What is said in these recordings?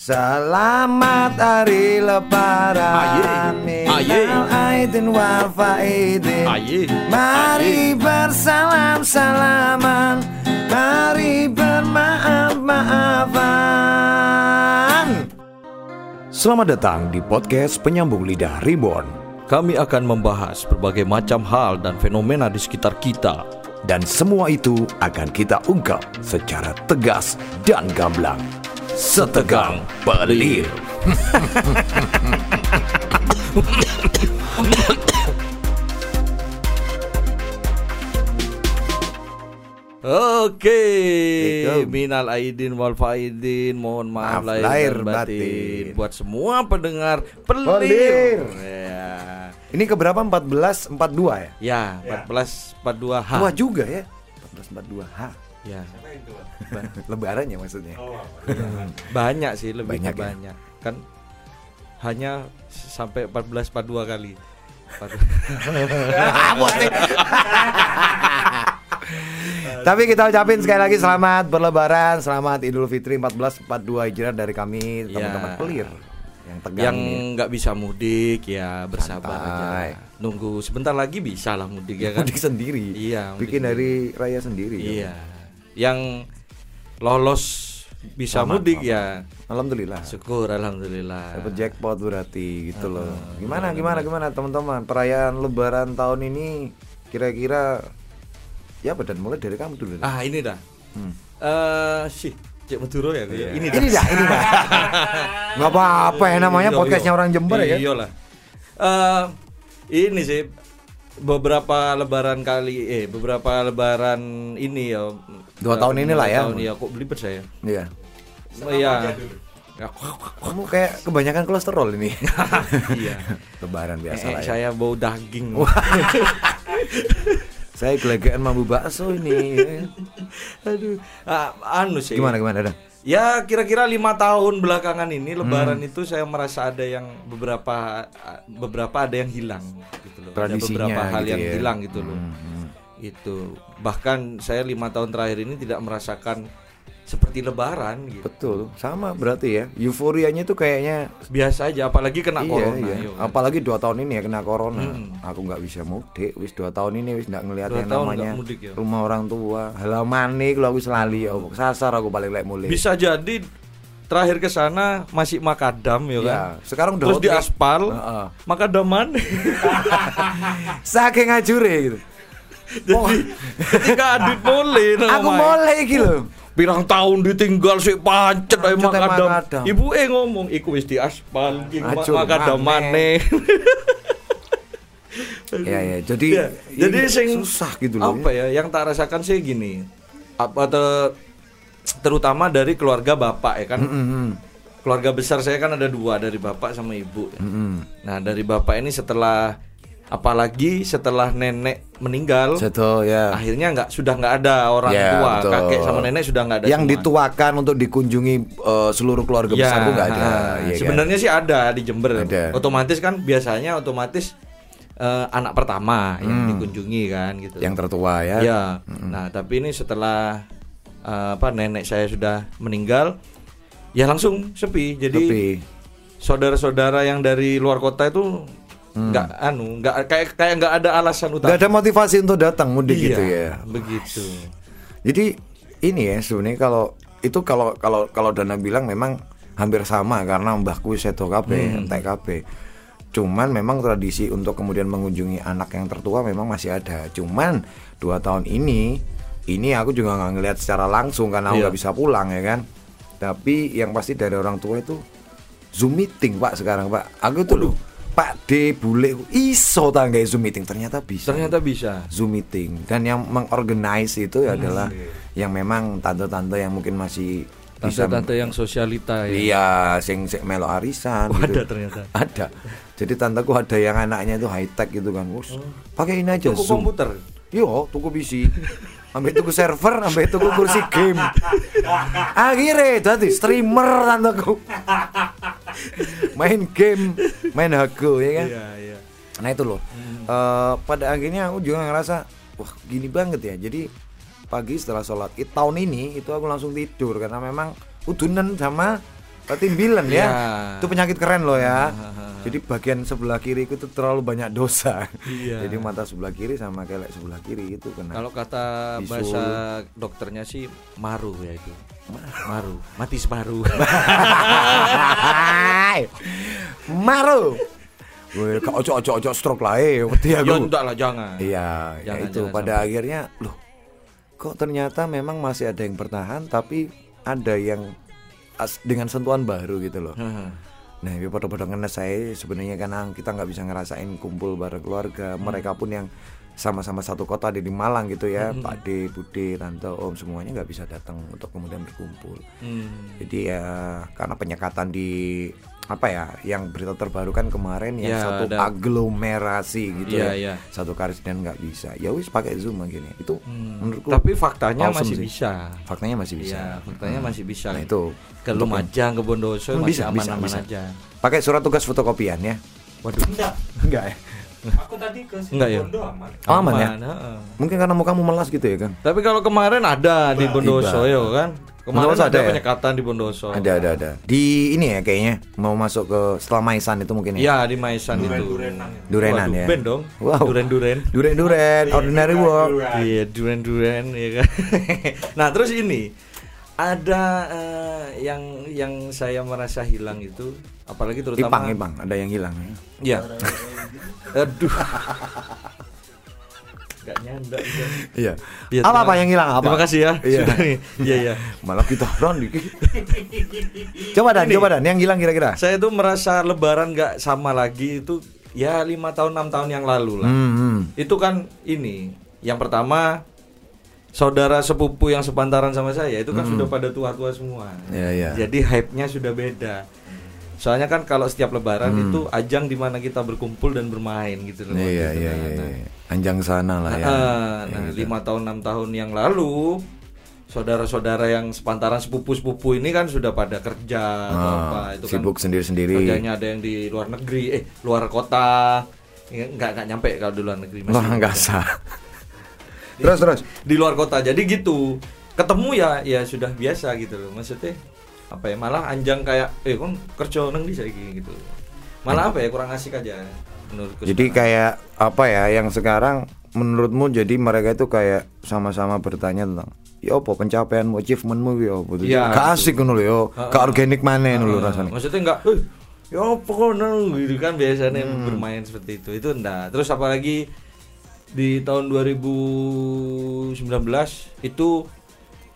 Selamat hari lebaran. Minal aidin wal faidin. Aye. Mari bersalam-salaman Mari bermaaf-maafan Selamat datang di podcast Penyambung Lidah Reborn. Kami akan membahas berbagai macam hal dan fenomena di sekitar kita. Dan semua itu akan kita ungkap secara tegas dan gamblang Setegang pelir Oke, Assalamualaikum. minal aidin wal faidin, mohon maaf, Maaf lahir, lahir dan batin. batin. Buat semua pendengar pelir. Pelir. Ya. Ini keberapa? 14, 42 ya? Ya, 14 42 H. Tua juga ya 1442 H Ya. Lebarannya maksudnya Banyak sih, lebih Banyak ya? banyak. Kan hanya sampai 14 42 kali. Tapi kita ucapin sekali lagi selamat berlebaran Selamat Idul Fitri 1442 Hijrah dari kami teman-teman Ya. pelir Yang tegang yang nggak bisa mudik ya bersabar Santai. aja nunggu sebentar lagi bisa lah mudik ya kan Mudik sendiri Iya, mudik Bikin hari raya sendiri ya. iya yang lolos bisa Selamat, mudik selamat. ya Alhamdulillah syukur alhamdulillah Dapat jackpot berarti gitu loh Ah, Gimana gimana gimana teman-teman Perayaan lebaran tahun ini Kira-kira Ya apa dan mulai dari kamu dulu ah ini dah Hmm. eh sih cek Maduro ya Iya. ini Ini dah, ini dah. Nggak apa-apa ya namanya Iya, podcastnya iya. orang Jember ya kan? Iyalah. Eh, ini sih beberapa lebaran kali eh beberapa lebaran ini ya Dua tahun inilah ya. tahun ya kok belibet saya Iya. Iya. Ya, Kamu kayak kebanyakan kolesterol ini. iya. Lebaran biasa Eh, lah ya. saya bau daging. Saya gelegean mambu bakso ini. Aduh. Ah, anu sih. Gimana gimana dah? Ya kira-kira lima tahun belakangan ini Hmm. Lebaran itu saya merasa ada yang beberapa beberapa ada yang hilang gitu loh. Ada Tradisinya beberapa hal gitu yang ya. hilang gitu loh. Hmm, hmm. Itu bahkan saya lima tahun terakhir ini tidak merasakan seperti Lebaran gitu. Betul, sama berarti ya. Euforianya tuh kayaknya Biasa aja, apalagi kena iya, corona. iya. yuk, kan. Apalagi dua tahun ini ya kena corona. Hmm. Aku nggak bisa mudik. Wis dua tahun ini wis nggak ngelihat yang namanya mudik ya? rumah orang tua. Halaman nih kalau aku selali ya. Sasar aku paling lek mulai. Bisa jadi terakhir ke sana masih makadam ya kan. Ya, sekarang udah Terus di aspal, Heeh. makadam mana? Saking ngajure gitu. Jadi ketika adit mulai Aku mulai gitu. Pirang tahun ditinggal si pancet ae makadam. makadam. Ibu eh ngomong iku wis di aspal iki ma- Acur, makadam maneh. Ya ya, jadi Ya, jadi sing susah gitu loh. Apa ya yang tak rasakan sih gini. Apa te- terutama dari keluarga bapak ya kan. Keluarga besar saya kan ada dua dari bapak sama ibu. ya. Mm-mm. Nah dari bapak ini setelah apalagi setelah nenek meninggal, Seto ya. akhirnya nggak sudah nggak ada orang Ya, tua, betul. kakek sama nenek sudah nggak ada. Yang semua. dituakan untuk dikunjungi eh, seluruh keluarga Ya, besar nggak ada. ha, iya kan? sebenarnya sih ada di Jember. Ada. Otomatis kan biasanya otomatis eh, anak pertama yang Hmm. dikunjungi kan gitu. yang tertua ya. Ya. Nah, tapi ini setelah eh, apa nenek saya sudah meninggal, ya langsung sepi. Jadi Tapi saudara-saudara yang dari luar kota itu nggak anu nggak kayak kayak nggak ada alasan utama nggak ada motivasi untuk datang mudik Iya, gitu ya. begitu Jadi ini ya sebenarnya kalau itu kalau kalau kalau Dana bilang memang hampir sama karena mbahku seto kabeh, Hmm. kabeh. Cuman memang tradisi untuk kemudian mengunjungi anak yang tertua memang masih ada. Cuman dua tahun ini ini aku juga nggak ngelihat secara langsung karena aku Iya. nggak bisa pulang ya kan. Tapi yang pasti dari orang tua itu Zoom meeting Pak sekarang Pak. Aku tuh loh Pak D bule iso tangga Zoom meeting? Ternyata bisa. ternyata bisa. Zoom meeting. Dan yang mengorganize itu Hmm. adalah yang memang tante-tante yang mungkin masih bisa tante-tante yang sosialita ya. Iya sing sing melo arisan Oh, gitu. ada ternyata. ada. Jadi tanteku ada yang anaknya itu high tech gitu kan. Wus, pakai ini aja Tuku Zoom. komputer? Yo tuku PC ambil tuku server ambil tuku kursi game. Akhirnya jadi streamer tanteku main game main hago ya kan? Iya iya. Nah itu loh. Eh, pada akhirnya aku juga ngerasa wah gini banget ya. Jadi pagi setelah sholat id tahun ini itu aku langsung tidur. Karena memang udunan sama Ketimbilan ya. Iya. Itu penyakit keren loh ya. Jadi bagian sebelah kiri itu terlalu banyak dosa. Iya. Jadi mata sebelah kiri sama kelek sebelah kiri itu kena. Kalau kata Bisul. bahasa dokternya sih maru ya itu. Maru, mati separuh. Maru. Wih, kok ojo ojo ojo stroke lah eh, wedi ya aku. enggak lah jangan. Iya, ya itu jangan pada akhirnya loh kok ternyata memang masih ada yang bertahan tapi ada yang dengan sentuhan baru gitu loh. Nah, ya pada-pada ngenes saya sebenarnya karena kita nggak bisa ngerasain kumpul bareng keluarga. Hmm. Mereka pun yang sama-sama satu kota di di Malang gitu ya, Pak D, Bude, Tante, Om semuanya nggak bisa datang untuk kemudian berkumpul. Hmm. Jadi ya karena penyekatan di apa ya, yang berita terbaru kan kemarin yang Ya, satu ada- aglomerasi gitu Iya, ya, iya. satu karisden nggak bisa. Ya wis pakai zoom akhirnya. Itu menurutku Hmm. Tapi faktanya awesome masih sih. bisa. faktanya masih bisa. Iya, faktanya masih bisa. Nah, itu ke Lumajang, ke Bondoso Hmm, masih bisa, bisa, aman-aman bisa. aja. Pakai surat tugas fotokopian ya. Waduh. Enggak. Enggak ya. Aku tadi ke Enggak ya? Situbondo aman. Oh, aman ya? heeh. Mungkin karena mukamu melas gitu ya, Kang. Tapi kalau kemarin ada di Bondoso ya kan? Kemarin Bondoso ada, ada ya? penyekatan di Bondoso. Ada ada ada. Di ini ya kayaknya mau masuk ke setelah Maisan itu mungkin ya. Iya di Maisan itu. Durenan Waduh, ya. Band dong. Wow. Duren-duren. Duren-duren, ordinary work. Iya, duren-duren ya kan. nah, terus ini ada eh, yang yang saya merasa hilang itu apalagi terutama Ipang, Ipang, ada yang hilang ya. Iya. Aduh. Gak nyanda. Iya. Iya, apa apa yang hilang apa? Terima kasih ya. Iya. Sudah nih. Iya, iya. Malah kita Ron dikit. coba dan, Ini. coba dan yang hilang kira-kira. Saya tuh merasa lebaran gak sama lagi itu ya lima tahun enam tahun yang lalu lah. Hmm, hmm. Itu kan ini. Yang pertama saudara sepupu yang sepantaran sama saya itu kan sudah pada tua-tua semua. Iya, iya. Jadi hype-nya sudah beda. Soalnya kan kalau setiap lebaran Hmm. itu ajang di mana kita berkumpul dan bermain gitu loh. Iya, gitu iya, kan. iya, Nah, iya. Anjang sana lah ya. Ah, nah, lima tahun enam tahun yang lalu saudara-saudara yang sepantaran sepupu-sepupu ini kan sudah pada kerja atau Ah, apa itu sibuk kan sendiri-sendiri. kerjanya ada yang di luar negeri eh luar kota Ya, nggak nggak nyampe kalau di luar negeri masih Wah, di nggak kota. sah. terus terus. di luar kota jadi gitu ketemu ya ya sudah biasa gitu loh maksudnya apa ya malah anjang kayak eh kan kerja neng di saiki gitu malah apa ya kurang asik aja menurutku Jadi sekarang. kayak apa ya yang sekarang menurutmu jadi mereka itu kayak sama-sama bertanya tentang ya apa pencapaianmu achievementmu ya apa Iya, gak asik ngono lho yo gak organik mana lho Ah, rasanya Maksudnya enggak, eh, ya apa nang?" gitu kan biasanya Hmm. bermain seperti itu. Itu enggak. Terus apalagi di tahun 2019 itu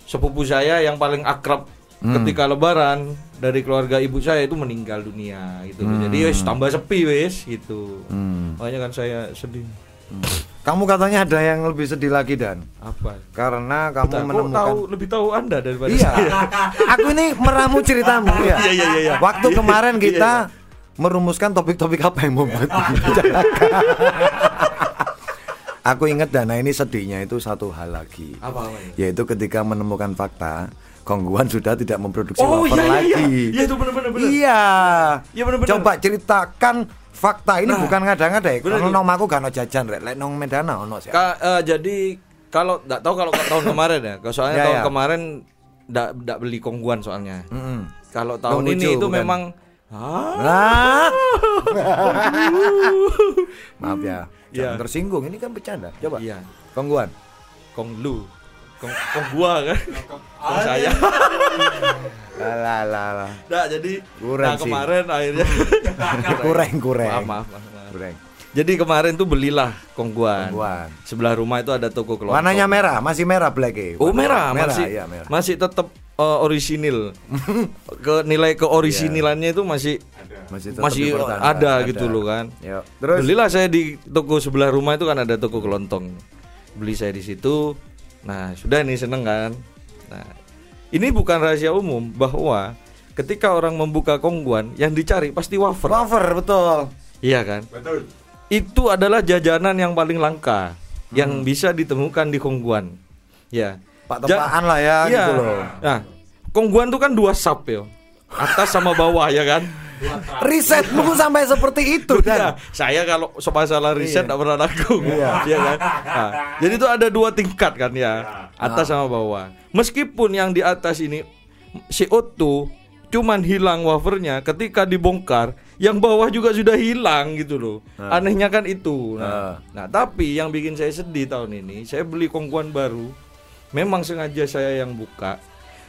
sepupu saya yang paling akrab Hmm. ketika lebaran dari keluarga ibu saya itu meninggal dunia gitu loh. Jadi wis tambah sepi wis gitu. Hmm. Makanya kan saya sedih. kamu katanya ada yang lebih sedih lagi dan Apa? karena kamu kok menemukan tahu lebih tahu Anda daripada iya saya. aku ini meramu ceritamu ya Iya, iya, iya, iya. waktu Iya, kemarin iya, kita merumuskan topik-topik apa yang mau buat dibicarakan. aku ingat dana ini sedihnya itu satu hal lagi Apa apa? yaitu ketika menemukan fakta Kongguan sudah tidak memproduksi Oh wafer iya, iya, lagi. iya. Iya, itu benar-benar, benar. Iya. Iya, benar-benar. Coba ceritakan fakta ini Nah, bukan ngada-ngada ya. Kalau iya. nong aku gak jajan rek, lek nong Medana ono sih. Ka- eh, jadi kalau nggak tahu kalau tahun kemarin ya, kalau soalnya Ya, tahun ya. kemarin nggak nggak beli kongguan soalnya. Mm-mm. Kalau tahun Konghucu, ini itu bukan? memang ah. Maaf ya. Iya. Jangan tersinggung, ini kan bercanda. Coba. iya, Kongguan. konglu, kong, kong gua kan, kong saya. Lah lah lah. Nah jadi, Kurang nah sih. kemarin akhirnya Kurang kurang. maaf, maaf, maaf, maaf. Kurang. Jadi kemarin tuh belilah kongguan. Kongguan. Sebelah rumah itu ada toko kelontong. Warnanya merah, masih merah black ya. Oh merah, merah, masih iya, merah. masih tetap eh, orisinil. ke nilai keorisinilnya itu masih Masih tetap masih dipertahankan, ada, gitu loh kan. Yuk. Terus Belilah saya di toko sebelah rumah itu kan ada toko kelontong. Beli saya di situ. Nah, sudah nih seneng kan. Nah, ini bukan rahasia umum bahwa ketika orang membuka kongguan yang dicari pasti wafer. wafer betul. Iya kan? Betul. Itu adalah jajanan yang paling langka yang Hmm. bisa ditemukan di kongguan. Ya. Pak Ja- tepaan lah ya Iya. gitu loh. Nah, kongguan tuh kan dua sub ya. Atas sama bawah ya kan? Risetmu pun sampai seperti itu Iya, dan. saya kalau masalah riset Iya. tidak pernah nanggung, Iya. Iya kan? Nah, jadi itu ada dua tingkat kan ya, atas sama bawah. Meskipun yang di atas ini CO2 cuman hilang wafernya ketika dibongkar yang bawah juga sudah hilang gitu loh. Anehnya kan itu. Nah, nah. tapi yang bikin saya sedih tahun ini saya beli kongguan baru. Memang sengaja saya yang buka.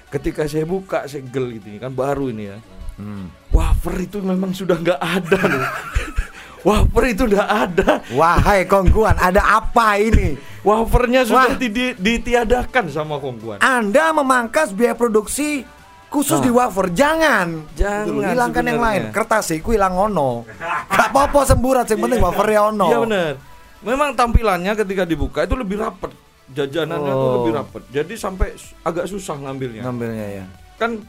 Ketika saya buka segel gitu kan baru ini ya Hmm. wafer itu memang sudah nggak ada loh wafer itu udah ada Wahai kongguan, ada apa ini? wafernya Wah. sudah di- ditiadakan sama kongguan Anda memangkas biaya produksi khusus di wafer. Jangan. Ah. Jangan hilangkan yang lain. Kertas iku hilang ono. Gak apa-apa semburat, yang penting wafernya ono. Iya benar. Memang tampilannya ketika dibuka itu lebih rapet. Jajanannya tuh Oh. lebih rapet. Jadi sampai agak susah ngambilnya. Ngambilnya ya. Kan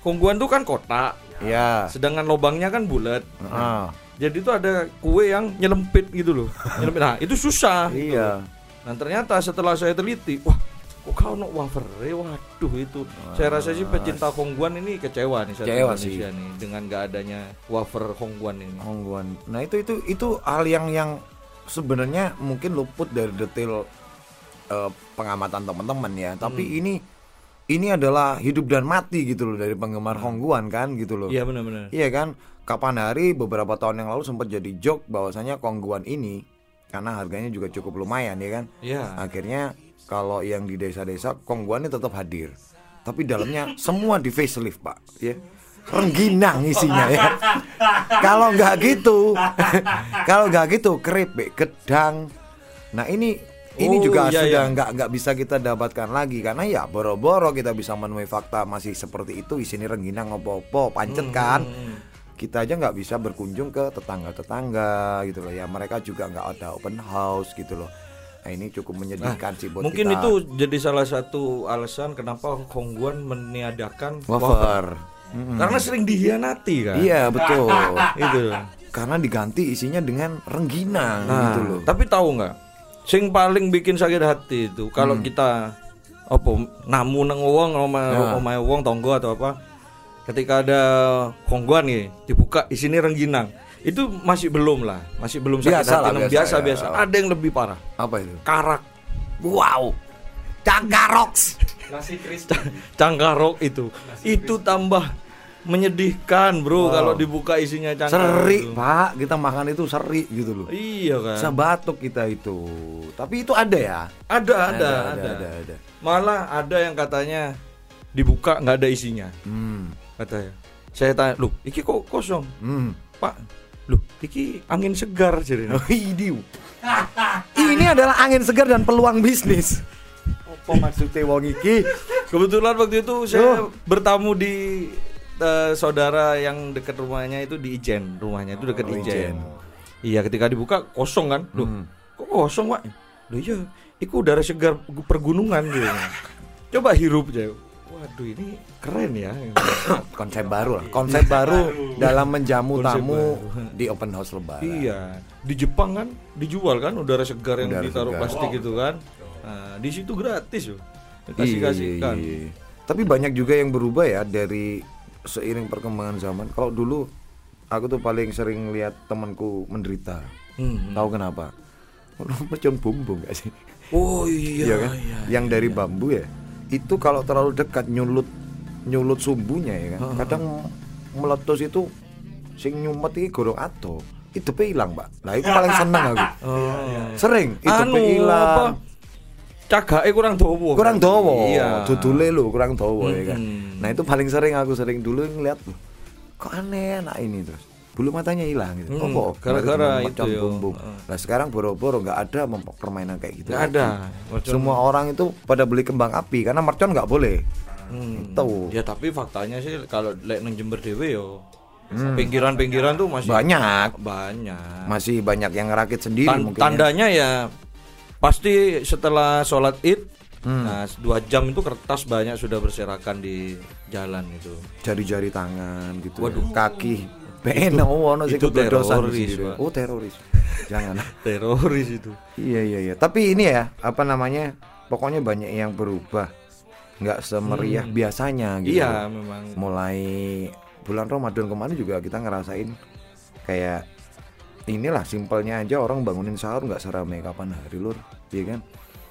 kongguan tuh kan kotak. Iya. Sedangkan lubangnya kan bulat. Ah. Jadi itu ada kue yang nyelempit gitu loh. Nyelempit. Nah, itu susah. gitu Iya. loh. Nah, ternyata setelah saya teliti, wah, kok kau no wafer? Eh, waduh itu. Saya rasa sih pecinta kongguan ini kecewa nih satu Kecewa Indonesia nih dengan gak adanya wafer kongguan ini. Kongguan. Nah, itu itu itu hal yang yang sebenarnya mungkin luput dari detail eh, pengamatan teman-teman ya. Tapi Hmm. ini ini adalah hidup dan mati gitu loh dari penggemar Hongguan kan gitu loh. Hmm. Iya benar-benar. Iya kan? Kapan hari beberapa tahun yang lalu sempat jadi joke bahwasanya Kongguan ini karena harganya juga cukup lumayan ya kan. Iya. Akhirnya kalau yang di desa-desa Kongguannya tetap hadir. Tapi dalamnya semua di facelift, Pak, ya. Rengginang isinya ya. kalau nggak gitu, kalau nggak gitu keripik, gedang. Nah, ini ini Oh, juga iya, sudah iya. nggak nggak bisa kita dapatkan lagi karena ya boro-boro kita bisa menemui fakta masih seperti itu isinya rengginang opo-opo pancet kan Hmm. kita aja nggak bisa berkunjung ke tetangga-tetangga gitu loh ya mereka juga nggak ada open house gitu loh nah ini cukup menyedihkan sih buat Mungkin kita. itu jadi salah satu alasan kenapa Hongguan meniadakan wafer Mm-mm. Karena sering dihianati kan. iya betul Itu. karena diganti isinya dengan rengginang Nah, gitu loh tapi tahu nggak? Sing paling bikin sakit hati itu kalau Hmm. kita apa namu nang wong oma Nah. omahe wong tonggo atau apa ketika ada Hongguan nih dibuka isinya rengginang. Itu masih belum lah masih belum sakit Biasa hati lah, biasa biasa ya. biasa. ada yang lebih parah. Apa itu? Karak. Wow. Cangkaroks. Nasi cangkarok itu. Itu tambah menyedihkan bro kalau dibuka isinya cangkarok seri itu. pak kita makan itu seri gitu loh iya kan bisa batuk kita itu tapi itu ada ya ada ada ada, ada ada, ada. malah ada yang katanya dibuka nggak ada isinya Hmm. katanya saya tanya lu iki kok kosong Hmm. pak lu iki angin segar jadi Oh. Ini adalah angin segar dan peluang bisnis. Apa maksudnya wong iki? kebetulan waktu itu saya Oh. bertamu di eh, saudara yang dekat rumahnya itu di Ijen rumahnya itu dekat Oh, Ijen. Ijen. iya ketika dibuka kosong kan lu Hmm. kok kosong pak lu iya iku udara segar gu- pergunungan gitu coba hirup aja waduh ini keren ya Konsep baru lah. Konsep baru dalam menjamu Konsep tamu baru. di open house lebaran. Iya, di Jepang kan dijual kan udara segar yang Udara ditaruh segar. plastik itu kan. Nah, di situ gratis loh. Iya, Dikasih kasihkan. iya, iya. Tapi banyak juga yang berubah ya dari seiring perkembangan zaman. Kalau dulu aku tuh paling sering lihat temanku menderita. Hmm. Tahu kenapa? Mercon bumbung gak sih? Oh iya, Iya kan? iya. yang dari bambu ya. Itu kalau terlalu dekat nyulut nyulut sumbunya ya kan. Kadang meletus itu sing nyumet iki gorong ato. Itu hilang, Pak. Nah, itu paling seneng aku. Oh. Sering itu Anu hilang. Cagake kurang dawa. Kurang kan? dawa. Iya. Dudule lho kurang dawa ya kan. Nah, itu paling sering aku sering dulu ngeliat. Kok aneh anak ini terus. Bulu matanya hilang gitu. Hmm, Apa? gara-gara itu ya. bumbung. Nah, sekarang boro-boro nggak ada permainan kayak gitu. Nggak ada. Mercon- Semua orang itu pada beli kembang api karena mercon nggak boleh. Hmm. Itu. Ya tapi faktanya sih kalau lek nang Jember dhewe yo pinggiran-pinggiran tuh masih Hmm. Banyak. banyak. Masih banyak yang ngerakit sendiri Tan- mungkin. ya. tandanya ya pasti setelah sholat id Hmm. nah dua jam itu kertas banyak sudah berserakan di jalan itu Jari-jari tangan gitu. ya. Waduh. Kaki. Beno ono sing itu keblodosan teroris. Oh, teroris. Jangan. teroris itu Iya iya iya. Tapi ini ya apa namanya? Pokoknya banyak yang berubah. Nggak semeriah biasanya gitu. iya memang Mulai bulan Ramadan kemarin juga kita ngerasain kayak inilah simpelnya aja orang bangunin sahur nggak seramai kapan hari lur, iya kan?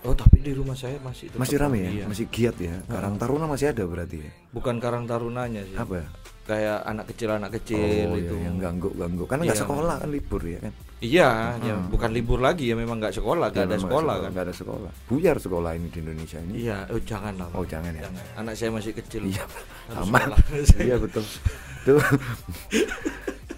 Oh tapi di rumah saya masih Masih rame ya? Iya. Masih giat ya? Karang Taruna masih ada berarti ya? Bukan karang tarunanya sih. Apa? Kayak anak kecil anak kecil oh, itu. iya, yang ganggu-ganggu. Karena nggak Iya. sekolah kan libur ya kan? Iya, ya bukan libur lagi ya memang nggak sekolah, nggak Ya, ada memang sekolah kan. Nggak ada sekolah. Buyar sekolah ini di Indonesia ini. Iya, oh jangan lah. Oh jangan ya? Anak saya masih kecil. Iya, sekolah. iya betul. Tuh.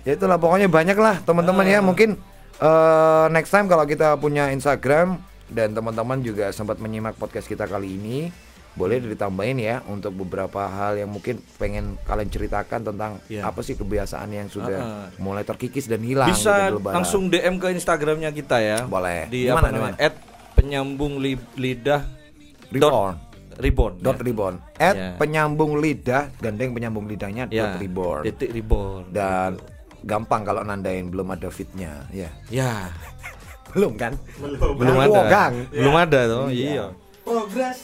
ya itulah pokoknya banyak lah teman-teman ya. Mungkin eh, next time kalau kita punya Instagram dan teman-teman juga sempat menyimak podcast kita kali ini, boleh ditambahin ya untuk beberapa hal yang mungkin pengen kalian ceritakan tentang Iya. apa sih kebiasaan yang sudah Ah, ah. mulai terkikis dan hilang gitu Bisa Lebaran. langsung DM ke Instagramnya kita ya. Boleh. Di Di apa namanya? At penyambung li- lidah Reborn. reborn. dot ya. reborn at Ya. penyambung lidah gandeng penyambung lidahnya Ya, dot reborn Titik reborn. dan gampang kalau nandain belum ada fitnya ya Ya, belum kan Belum. belum Kan ada. wogang. Belum ada toh. Iya. Progres.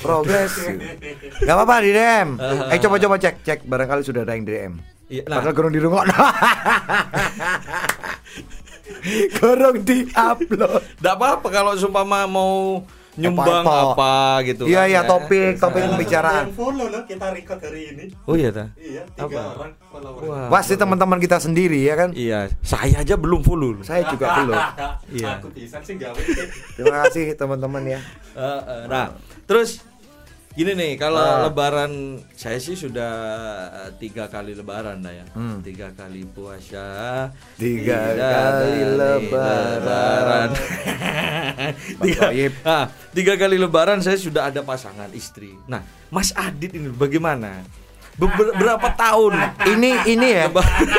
progres nggak apa-apa di DM eh coba-coba cek cek barangkali sudah ada yang DM Iya, nah. padahal kurang di rumah kurang di upload Enggak apa-apa kalau sumpama mau nyumbang Apa-apa. apa, gitu iya kan, iya ya. topik topik Ada pembicaraan yang follow loh kita record hari ini. Oh iya ta. Iya, tiga Apa? orang follower. Wah. pasti teman-teman kita sendiri ya kan Iya, saya aja belum full. saya juga belum Iya. Aku bisa sih gawe. terima kasih teman-teman ya Eh, eh, nah, terus gini nih, kalau Ah. Lebaran saya sih sudah tiga kali Lebaran dah ya, Hmm. tiga kali puasa, Tiga kali Lebaran. tiga, Toyib. ah, tiga kali Lebaran saya sudah ada pasangan istri. Nah, Mas Adit ini bagaimana? Beber- berapa tahun? ini ini ya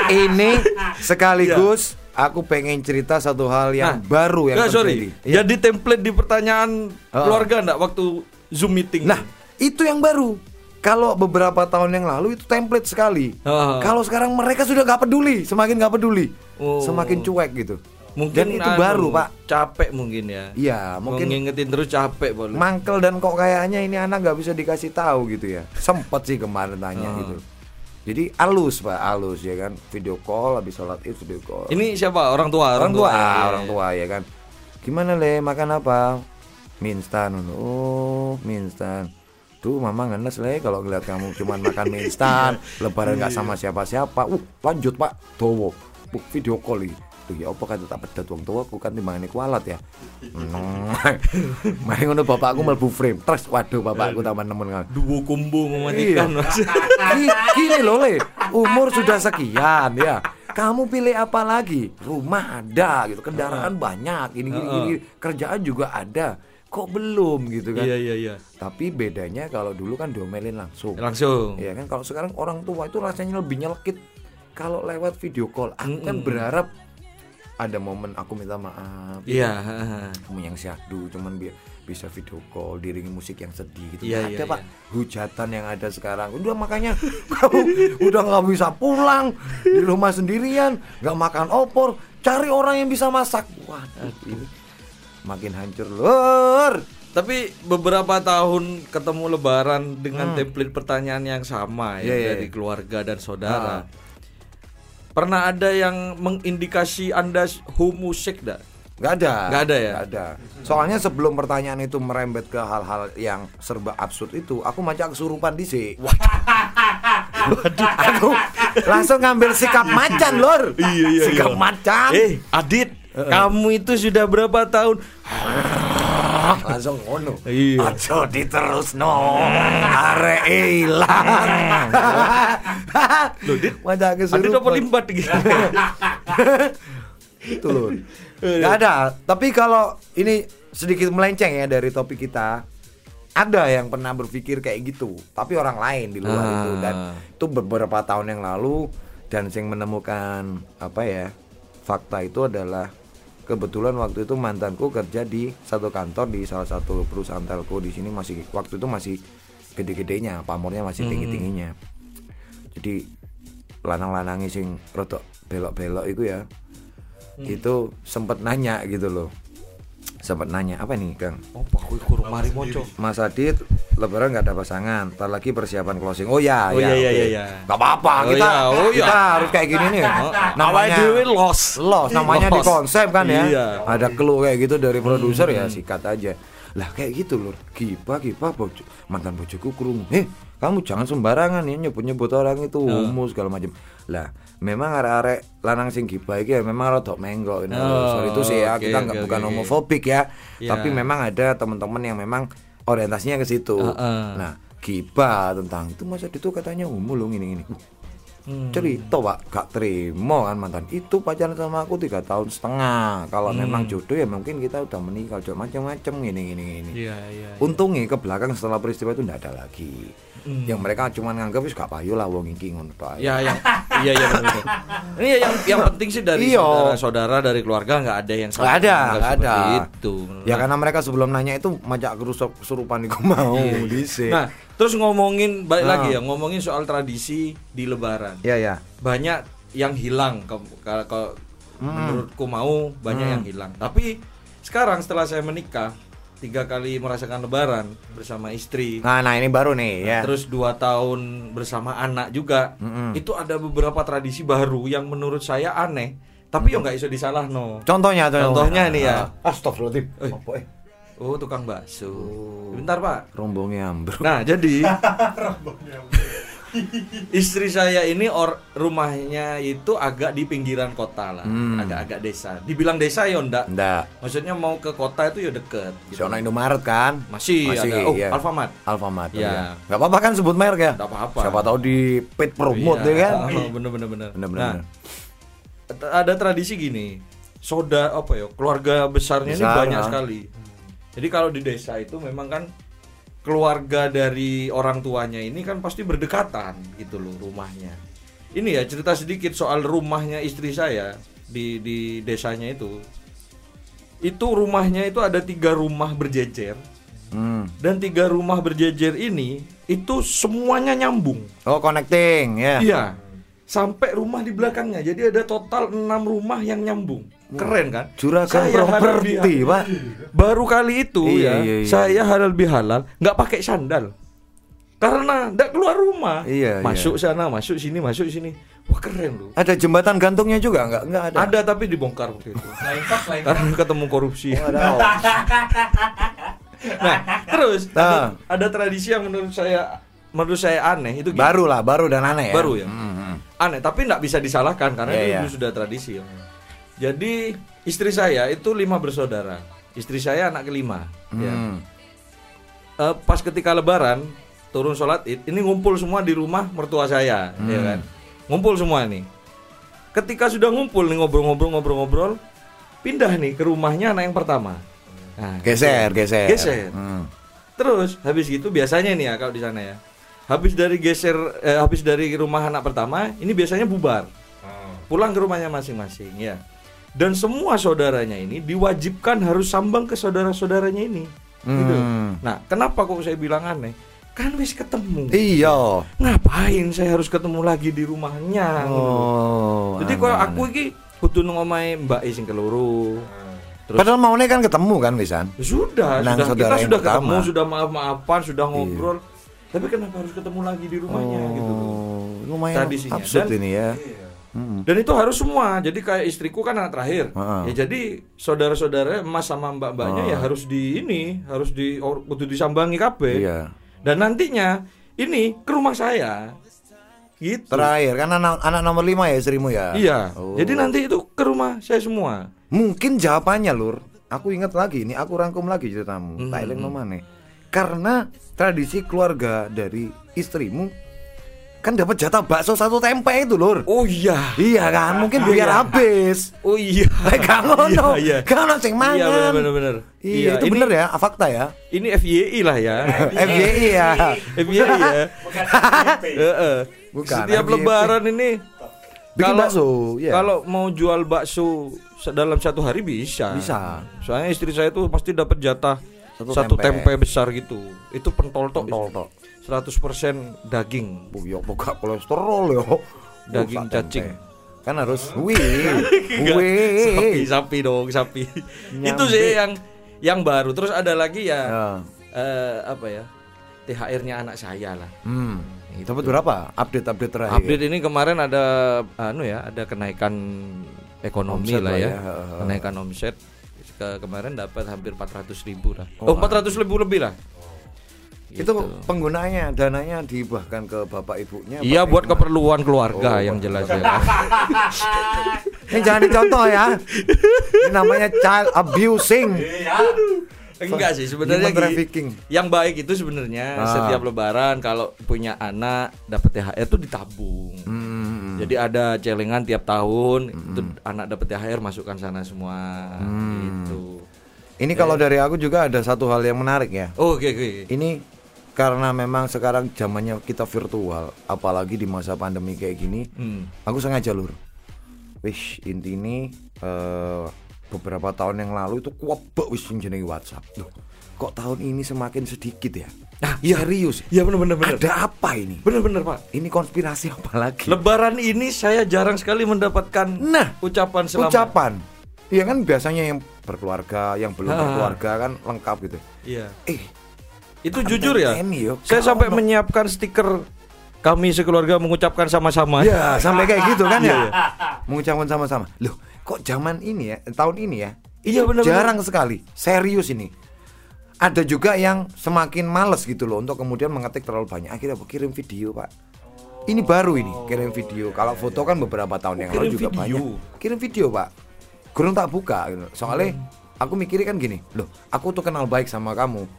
ini sekaligus aku pengen cerita satu hal yang Nah, baru yang Nggak, sorry, Iya. jadi template di pertanyaan Ah. keluarga enggak waktu Zoom meeting? Nah, itu yang baru. Kalau beberapa tahun yang lalu itu template sekali. Kalau sekarang mereka sudah nggak peduli, semakin nggak peduli, Oh. semakin cuek gitu. mungkin Dan itu anu, baru pak. capek mungkin ya. Iya, mungkin ngingetin terus capek boleh. mangkel dan kok kayaknya ini anak nggak bisa dikasih tahu gitu ya. Sempet sih kemarin tanya Ah. gitu. Jadi alus pak, alus ya kan. Video call habis sholat id video call. Ini siapa? Orang tua. orang tua, ya, ya, orang ya. tua ya kan. Gimana le makan apa? Mie instan. Oh, mie instan. Tuh mama ngenes le kalau ngeliat kamu cuman makan mie instan, lebaran nggak sama siapa-siapa. Uh, lanjut pak, towo. Bu, video call iki. Tuh ya apa kata tak pedat wong tua aku kan timbangane kualat ya. Hmm. Mari ngono bapakku mlebu frame. Terus waduh bapakku taman nemen ngono. Duo combo mematikan. Gini loh le, umur sudah sekian ya. Kamu pilih apa lagi? Rumah ada gitu, kendaraan banyak, ini gini, gini, kerjaan juga ada. Kok belum gitu kan? Iya iya iya. Tapi bedanya kalau dulu kan diomelin langsung. Langsung. Ya kan kalau sekarang orang tua itu rasanya lebih nyelekit kalau lewat video call. Aku kan Mm-mm. berharap ada momen aku minta maaf. Iya. Kamu yang syahdu cuman biar bisa video call diringi musik yang sedih gitu Iya, Nggak iya, ada pak iya. hujatan yang ada sekarang udah makanya kamu udah nggak bisa pulang di rumah sendirian nggak makan opor cari orang yang bisa masak waduh ini makin hancur lur Tapi beberapa tahun ketemu Lebaran dengan template pertanyaan yang sama ya Hmm. Iya, iya, dari iya. keluarga dan saudara. Ah. Pernah ada yang mengindikasi anda homusek dak? nggak ada Nggak ada ya? Nggak ada soalnya sebelum pertanyaan itu merembet ke hal-hal yang serba absurd itu aku macam kesurupan di sini aku langsung ngambil sikap macan lur Iya, iya, sikap iya. macan Eh, Adit, kamu itu sudah berapa tahun? langsung ngono. Iya. aja diterus no arek ilang. Loh, Dit, Wajah kesurupan. limbat gitu? itu loh. Nggak ada. Tapi kalau ini sedikit melenceng ya dari topik kita. Ada yang pernah berpikir kayak gitu tapi orang lain di luar Ah. itu dan itu beberapa tahun yang lalu dan yang menemukan apa ya fakta itu adalah kebetulan waktu itu mantanku kerja di satu kantor di salah satu perusahaan telco di sini masih waktu itu masih gede-gedenya pamornya masih tinggi-tingginya. Jadi lanang-lanangi sing rodok belok-belok itu ya itu sempet nanya gitu loh sempet nanya apa nih Kang Oh, aku kurung mari moco. Mas Adit lebaran nggak ada pasangan ntar lagi persiapan closing oh ya Oh, ya iya, iya, oke. iya, iya. Nggak apa-apa Oh, kita iya, oh, iya. kita harus kayak gini nih Namanya namanya dewe los. los namanya di konsep kan ya Iya. ada clue kayak gitu dari produser ya sikat aja Lah kayak gitu lur. Gibah gibah bojo, mantan bojoku krungu. Eh, kamu jangan sembarangan ya nyebut-nyebut orang itu homo segala macam. Lah, memang arek-arek lanang sing gibah iki ya memang rada menggok ini. Oh, Sorry itu sih ya, oke, kita nggak oke, bukan oke. homofobik ya. Iya. Tapi memang ada teman-teman yang memang orientasinya ke situ. Heeh. Nah, gibah tentang itu masa itu katanya homo lo ini ini. Hmm. Cerita pak, gak terima kan mantan itu pacaran sama aku tiga tahun setengah. Kalau Hmm. memang jodoh ya mungkin kita udah menikah, macam-macam gini gini gini. Iya, iya. Untungnya ke belakang setelah peristiwa itu tidak ada lagi. Hmm. Yang mereka cuma nganggap wis gak payu lah wong iki ngono tok ae. Ya yang iya iya benar. Ini ya yang yang penting sih dari Iya. saudara-saudara dari keluarga nggak ada yang Nggak ada, nggak ada. Itu. Ya karena mereka sebelum nanya itu majak kerusuk kesurupan iku mau dhisik. Nah, terus ngomongin balik Ah. lagi ya, ngomongin soal tradisi di Lebaran. ya ya. Banyak yang hilang kalau Hmm. menurutku mau banyak yang hilang. Tapi sekarang setelah saya menikah tiga kali merasakan Lebaran bersama istri. Nah, nah ini baru nih ya. Terus dua tahun bersama anak juga, Mm-mm. itu ada beberapa tradisi baru yang menurut saya aneh, tapi yo nggak bisa disalah no. Contohnya, Contohnya nih ya. Ah, Astagfirullahaladzim. Eh. Apa eh? Oh tukang bakso. Bentar pak. Rombongnya ambruk. Nah jadi istri saya ini or rumahnya itu agak di pinggiran kota lah, Hmm. agak-agak desa. Dibilang desa ya ndak. Ndak. Maksudnya mau ke kota itu ya deket. Si ono Indomaret kan? Masih, ada. Oh iya. Alfamart. Alfamart. Ya. Ya. Gak apa-apa kan sebut merek ya? Nggak apa-apa. Siapa tahu di paid promote Iya. ya kan? Oh, bener bener bener. Bener, bener, Nah, ada tradisi gini. Soda apa ya? Keluarga besarnya ini Besar, banyak ah. sekali. Jadi kalau di desa itu memang kan keluarga dari orang tuanya ini kan pasti berdekatan gitu loh rumahnya. Ini ya cerita sedikit soal rumahnya istri saya di di desanya itu. Itu rumahnya itu ada tiga rumah berjejer Hmm. dan tiga rumah berjejer ini itu semuanya nyambung. Oh, connecting ya. Iya. Sampai rumah di belakangnya. Jadi ada total enam rumah yang nyambung. Keren kan? Juragan Saya halal properti, bihalal. Pak. Baru kali itu Iya, ya, iya, iya. saya halal bihalal nggak pakai sandal. Karena nggak keluar rumah. Iya, masuk sana, masuk sini, masuk sini. Wah keren loh. Ada jembatan gantungnya juga enggak? Enggak ada. Ada tapi dibongkar waktu itu. Karena ketemu korupsi. Oh, ada. Nah, terus ada, Nah. ada tradisi yang menurut saya menurut saya aneh itu gini. Baru lah, baru dan aneh ya. Baru ya? Hmm, hmm. aneh tapi nggak bisa disalahkan karena Iya, itu iya. sudah tradisi jadi istri saya itu lima bersaudara istri saya anak kelima ya. Hmm. Eh, pas ketika lebaran turun sholat id ini ngumpul semua di rumah mertua saya ya Hmm. kan ngumpul semua nih ketika sudah ngumpul nih ngobrol-ngobrol-ngobrol-ngobrol pindah nih ke rumahnya anak yang pertama Nah, Geser, geser. Geser. Hmm. Terus habis gitu biasanya nih ya kalau di sana ya. Habis dari geser eh, habis dari rumah anak pertama, ini biasanya bubar. Pulang ke rumahnya masing-masing ya. Dan semua saudaranya ini diwajibkan harus sambang ke saudara-saudaranya ini. Gitu. Hmm. Nah, kenapa kok saya bilang aneh? Kan wis ketemu. Iya. Ngapain saya harus ketemu lagi di rumahnya? gitu. Oh. Jadi aneh, kalau aku iki kudu nang omahe Mbak E sing keloro. Terus Padahal maunya kan ketemu kan Wisan? Sudah, Nang sudah kita sudah pertama. ketemu, sudah maaf-maafan, sudah ngobrol. Tapi kenapa harus ketemu lagi di rumahnya gitu. Oh, lumayan Tradisinya. absurd Dan- ini ya. Hmm. Dan itu harus semua. Jadi kayak istriku kan anak terakhir. Heeh. Ya jadi saudara-saudara emas sama mbak-mbaknya ya Oh. harus di ini, harus di kudu disambangi kabeh. Iya. Dan nantinya ini ke rumah saya. Gitu. Terakhir kan anak, anak nomor lima ya istrimu ya. Iya. Oh. Jadi nanti itu ke rumah saya semua. Mungkin jawabannya lur. Aku ingat lagi ini, aku rangkum lagi ceritamu. Hmm. Tak eling nomane. Karena tradisi keluarga dari istrimu kan dapat jatah bakso satu tempe itu lur. Oh iya. Iya kan, mungkin biar Iya. habis. Oh iya. Eh, gak ngono. Iya, iya. Gak ngono sing mangan. Iya benar benar. Iya, itu ini, bener ya, fakta ya. Ini FYI lah ya. FYI ya. FYI ya. Bukan Setiap FYI. lebaran ini Bikin kalau- bakso, ya. Kalau mau jual bakso dalam satu hari bisa. Bisa. Soalnya istri saya tuh pasti dapat jatah Satu satu, tempe. tempe. besar gitu. Itu pentol tok. Pentol tok. 100% daging. Bu, yo pokok kolesterol yo. Daging Oh, sak cacing. tempe. Kan harus wih. Enggak, sapi, Wih. sapi dong, sapi. Nyampe. Itu sih yang yang baru. Terus ada lagi ya, Ya. eh, apa ya? THR-nya anak saya lah. Hmm. Dapat berapa? Update-update terakhir. Update ini kemarin ada anu ya, ada kenaikan ekonomi Omset lah ya. ya. Kenaikan omset ke kemarin dapat hampir 400 ribu lah. Oh, 400 ribu lebih lah. Itu penggunaannya dananya dihibahkan ke bapak ibunya. Iya buat keperluan keluarga Oh, yang jelas ya. Ini jangan dicontoh ya. Ini namanya child abusing. Enggak sih sebenarnya trafficking. Yang baik itu sebenarnya Ah. setiap lebaran kalau punya anak dapat THR itu ditabung. Hmm. Jadi ada celengan tiap tahun itu anak dapat THR masukkan sana semua Hmm. gitu. Ini kalau dari aku juga ada satu hal yang menarik ya. Oh, Oke oke. Ini karena memang sekarang zamannya kita virtual, apalagi di masa pandemi kayak gini, Hmm. aku sengaja lur. Wis inti ini eh, beberapa tahun yang lalu itu kuwebek wis jenenge WhatsApp. Loh, kok tahun ini semakin sedikit ya? Nah, iya serius. Iya benar benar benar. Ada apa ini? Benar benar, Pak. Ini konspirasi apa lagi? Lebaran ini saya jarang sekali mendapatkan Nah, ucapan selamat. Ucapan. Iya kan biasanya yang berkeluarga, yang belum Ah. berkeluarga kan lengkap gitu. Iya. Eh, Itu Kan jujur ya. yo, Saya kalau sampai no- menyiapkan stiker kami sekeluarga mengucapkan sama-sama. ya sampai kayak gitu kan Iya, ya. Mengucapkan sama-sama. Loh, kok zaman ini ya, tahun ini ya? Iya, benar-benar. Jarang sekali. Serius ini. Ada juga yang semakin males gitu loh untuk kemudian mengetik terlalu banyak. Akhirnya kirim video, Pak. Ini baru ini, kirim video. Kalau foto kan beberapa tahun yang Oh, lalu juga video. banyak. Kirim video, Pak. Kurang tak buka gitu. Soalnya aku mikirnya kan gini, loh, aku tuh kenal baik sama kamu.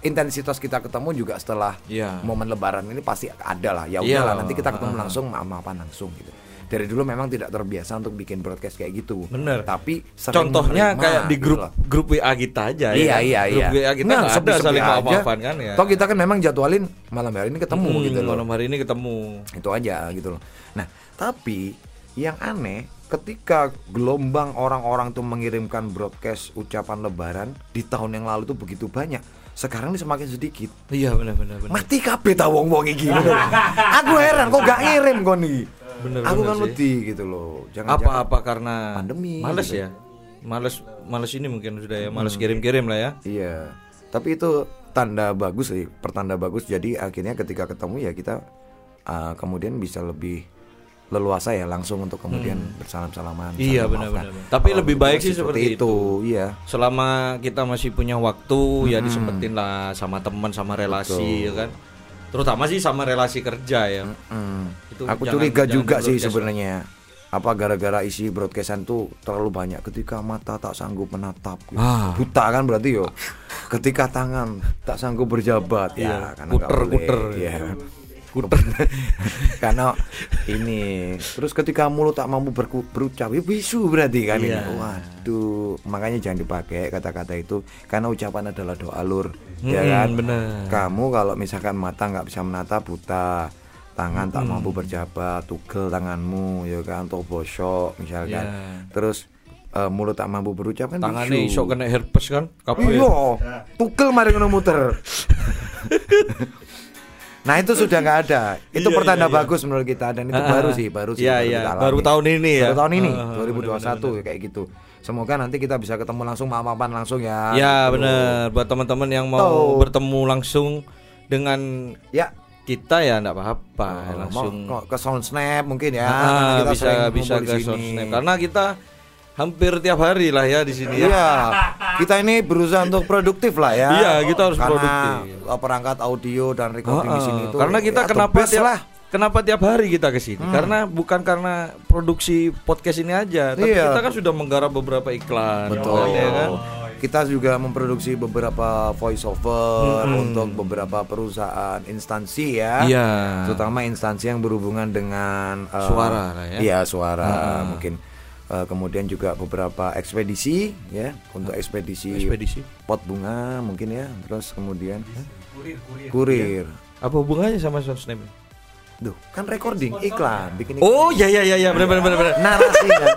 Intensitas kita ketemu juga setelah Iya. momen lebaran ini pasti ada lah. Ya Iya. udahlah, nanti kita ketemu langsung maaf-maafan langsung gitu. Dari dulu memang tidak terbiasa untuk bikin broadcast kayak gitu. Bener. Tapi Contohnya menerima, kayak di gitu grup loh. grup WA kita aja Iya ya. iya Grup iya. WA kita Nah, nggak ada saling maaf-maafan kan ya. Toh kita kan memang jadwalin malam hari ini ketemu Hmm, gitu loh. Malam hari ini ketemu. Itu aja gitu loh. Nah, tapi yang aneh ketika gelombang orang-orang tuh mengirimkan broadcast ucapan lebaran di tahun yang lalu tuh begitu banyak. Sekarang ini semakin sedikit. Iya benar benar benar. Mati kabeh ta wong-wong iki. Aku heran kok gak ngirim kon iki. Bener, Aku bener kan wedi gitu loh. Jangan Apa-apa karena Pandemi, Males gitu. ya. Males males ini mungkin sudah ya. Males Hmm. kirim-kirim lah ya. Iya. Tapi itu tanda bagus sih, pertanda bagus. Jadi akhirnya ketika ketemu ya kita uh, kemudian bisa lebih leluasa ya langsung untuk kemudian bersalam-salaman. Hmm. Iya, saling benar, memaafkan. benar, benar. Tapi lebih baik sih seperti itu. Iya. Selama kita masih punya waktu ya disempetin lah sama teman sama relasi ya kan. Terutama sih sama relasi kerja ya. Hmm. Itu Aku jangan- curiga jangan juga sih sebenarnya. Apa gara-gara isi broadcastan tuh terlalu banyak ketika mata tak sanggup menatap gitu. Ah. buta kan berarti yo ketika tangan tak sanggup berjabat Iya, ya karena nggak kuter, boleh. Kuter. Karena ini terus ketika mulut tak mampu berku- berucap ya bisu berarti kan ini Iya. waduh makanya jangan dipakai kata-kata itu karena ucapan adalah doa lur ya Hmm, kan bener. kamu kalau misalkan mata nggak bisa menatap buta tangan tak mampu berjabat tugel tanganmu ya kan atau bosok misalkan Ya. terus eh, mulut tak mampu berucap kan Tangannya bisu. iso kena herpes kan? Kabeh. Iya, tugel mari ngono muter. nah itu sudah nggak ada. Itu Iya, pertanda iya, iya. bagus menurut kita dan itu Ah, baru ah. sih, baru sih. Iya, baru iya. kita alami. Baru tahun ini ya. Baru tahun ini, ah, 2021 ya, kayak gitu. Semoga nanti kita bisa ketemu langsung maaf-maafan langsung ya. Ya Gitu. benar buat teman-teman yang mau Tuh. bertemu langsung dengan Ya, kita ya enggak apa-apa Oh, langsung mau ke Sound Snap mungkin ya. Ah, kita bisa bisa ke di sini. Soundsnap. karena kita hampir tiap hari lah ya di sini ya. Iya, kita ini berusaha untuk produktif lah ya. Iya, kita harus Karena produktif. uh, perangkat audio dan recording di Ah, sini itu. karena kita ya, kenapa tiap lah. kenapa tiap hari kita ke sini? Hmm. Karena bukan karena produksi podcast ini aja, tapi Iya. kita kan sudah menggarap beberapa iklan, Betul. ya kan? Kita juga memproduksi beberapa voice over Mm-mm. untuk beberapa perusahaan instansi ya. Iya. Terutama instansi yang berhubungan dengan uh, Suara lah ya. Iya, suara Ah. mungkin uh, kemudian juga beberapa ekspedisi ya, untuk ekspedisi, Ekspedisi. pot bunga mungkin ya. Terus kemudian kurir. Apa hubungannya sama Soundsnap? Duh, kan recording iklan, bikin iklan. Oh, ya ya ya ya, benar benar benar benar. narasinya.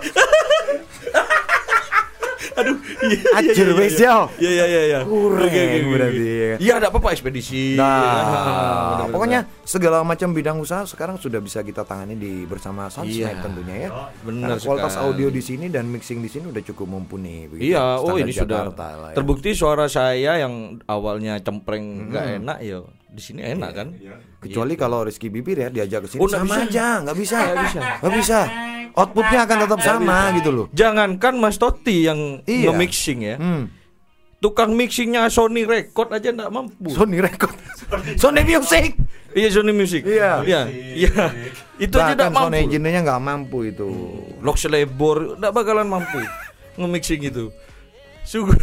Aduh, Ajur wis yo. Iya iya iya iya. Kurang berarti, ya. Iya, enggak apa-apa ekspedisi. ya? Nah, Benar-benar. pokoknya segala macam bidang usaha sekarang sudah bisa kita tangani di bersama Soundsnap Iya. tentunya ya. Benar kualitas sekali. audio di sini dan mixing di sini udah cukup mumpuni. begitu. Iya, oh ini sudah Jakarta lah ya. terbukti suara saya yang awalnya cempreng nggak enak ya di sini enak kan? Kecuali kalau Rizky Bibir ya diajak ke sini Oh, sama bisa. aja, nggak bisa, Nggak bisa. nggak bisa. outputnya akan tetap sama gitu loh. Jangankan Mas Toti yang Iya. nge-mixing ya. Hmm. Tukang mixingnya Sony Record aja nggak mampu. Sony Record, Sony Music. Iya Sony Music. Iya. Iya. Iya. Itu aja Bahkan nggak mampu. Sony engineer-nya nggak mampu itu. Lock Selebor nggak bakalan mampu nge-mixing itu. Sungguh.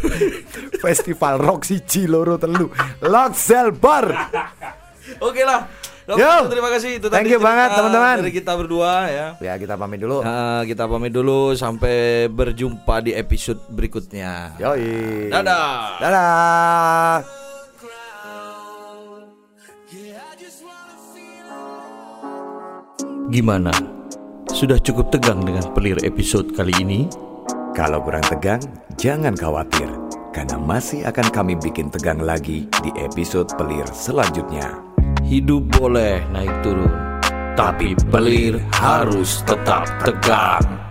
Festival rock siji loro telu. Loxel Bar. Oke lah. Yo. terima kasih itu Thank tadi you banget, teman-teman. Dari kita berdua ya. Ya kita pamit dulu. Nah, kita pamit dulu sampai berjumpa di episode berikutnya. Yoi. Dadah. Dadah. Gimana? Sudah cukup tegang dengan pelir episode kali ini? Kalau kurang tegang, jangan khawatir. Karena masih akan kami bikin tegang lagi di episode pelir selanjutnya. Hidup boleh naik turun, tapi pelir harus tetap tegang.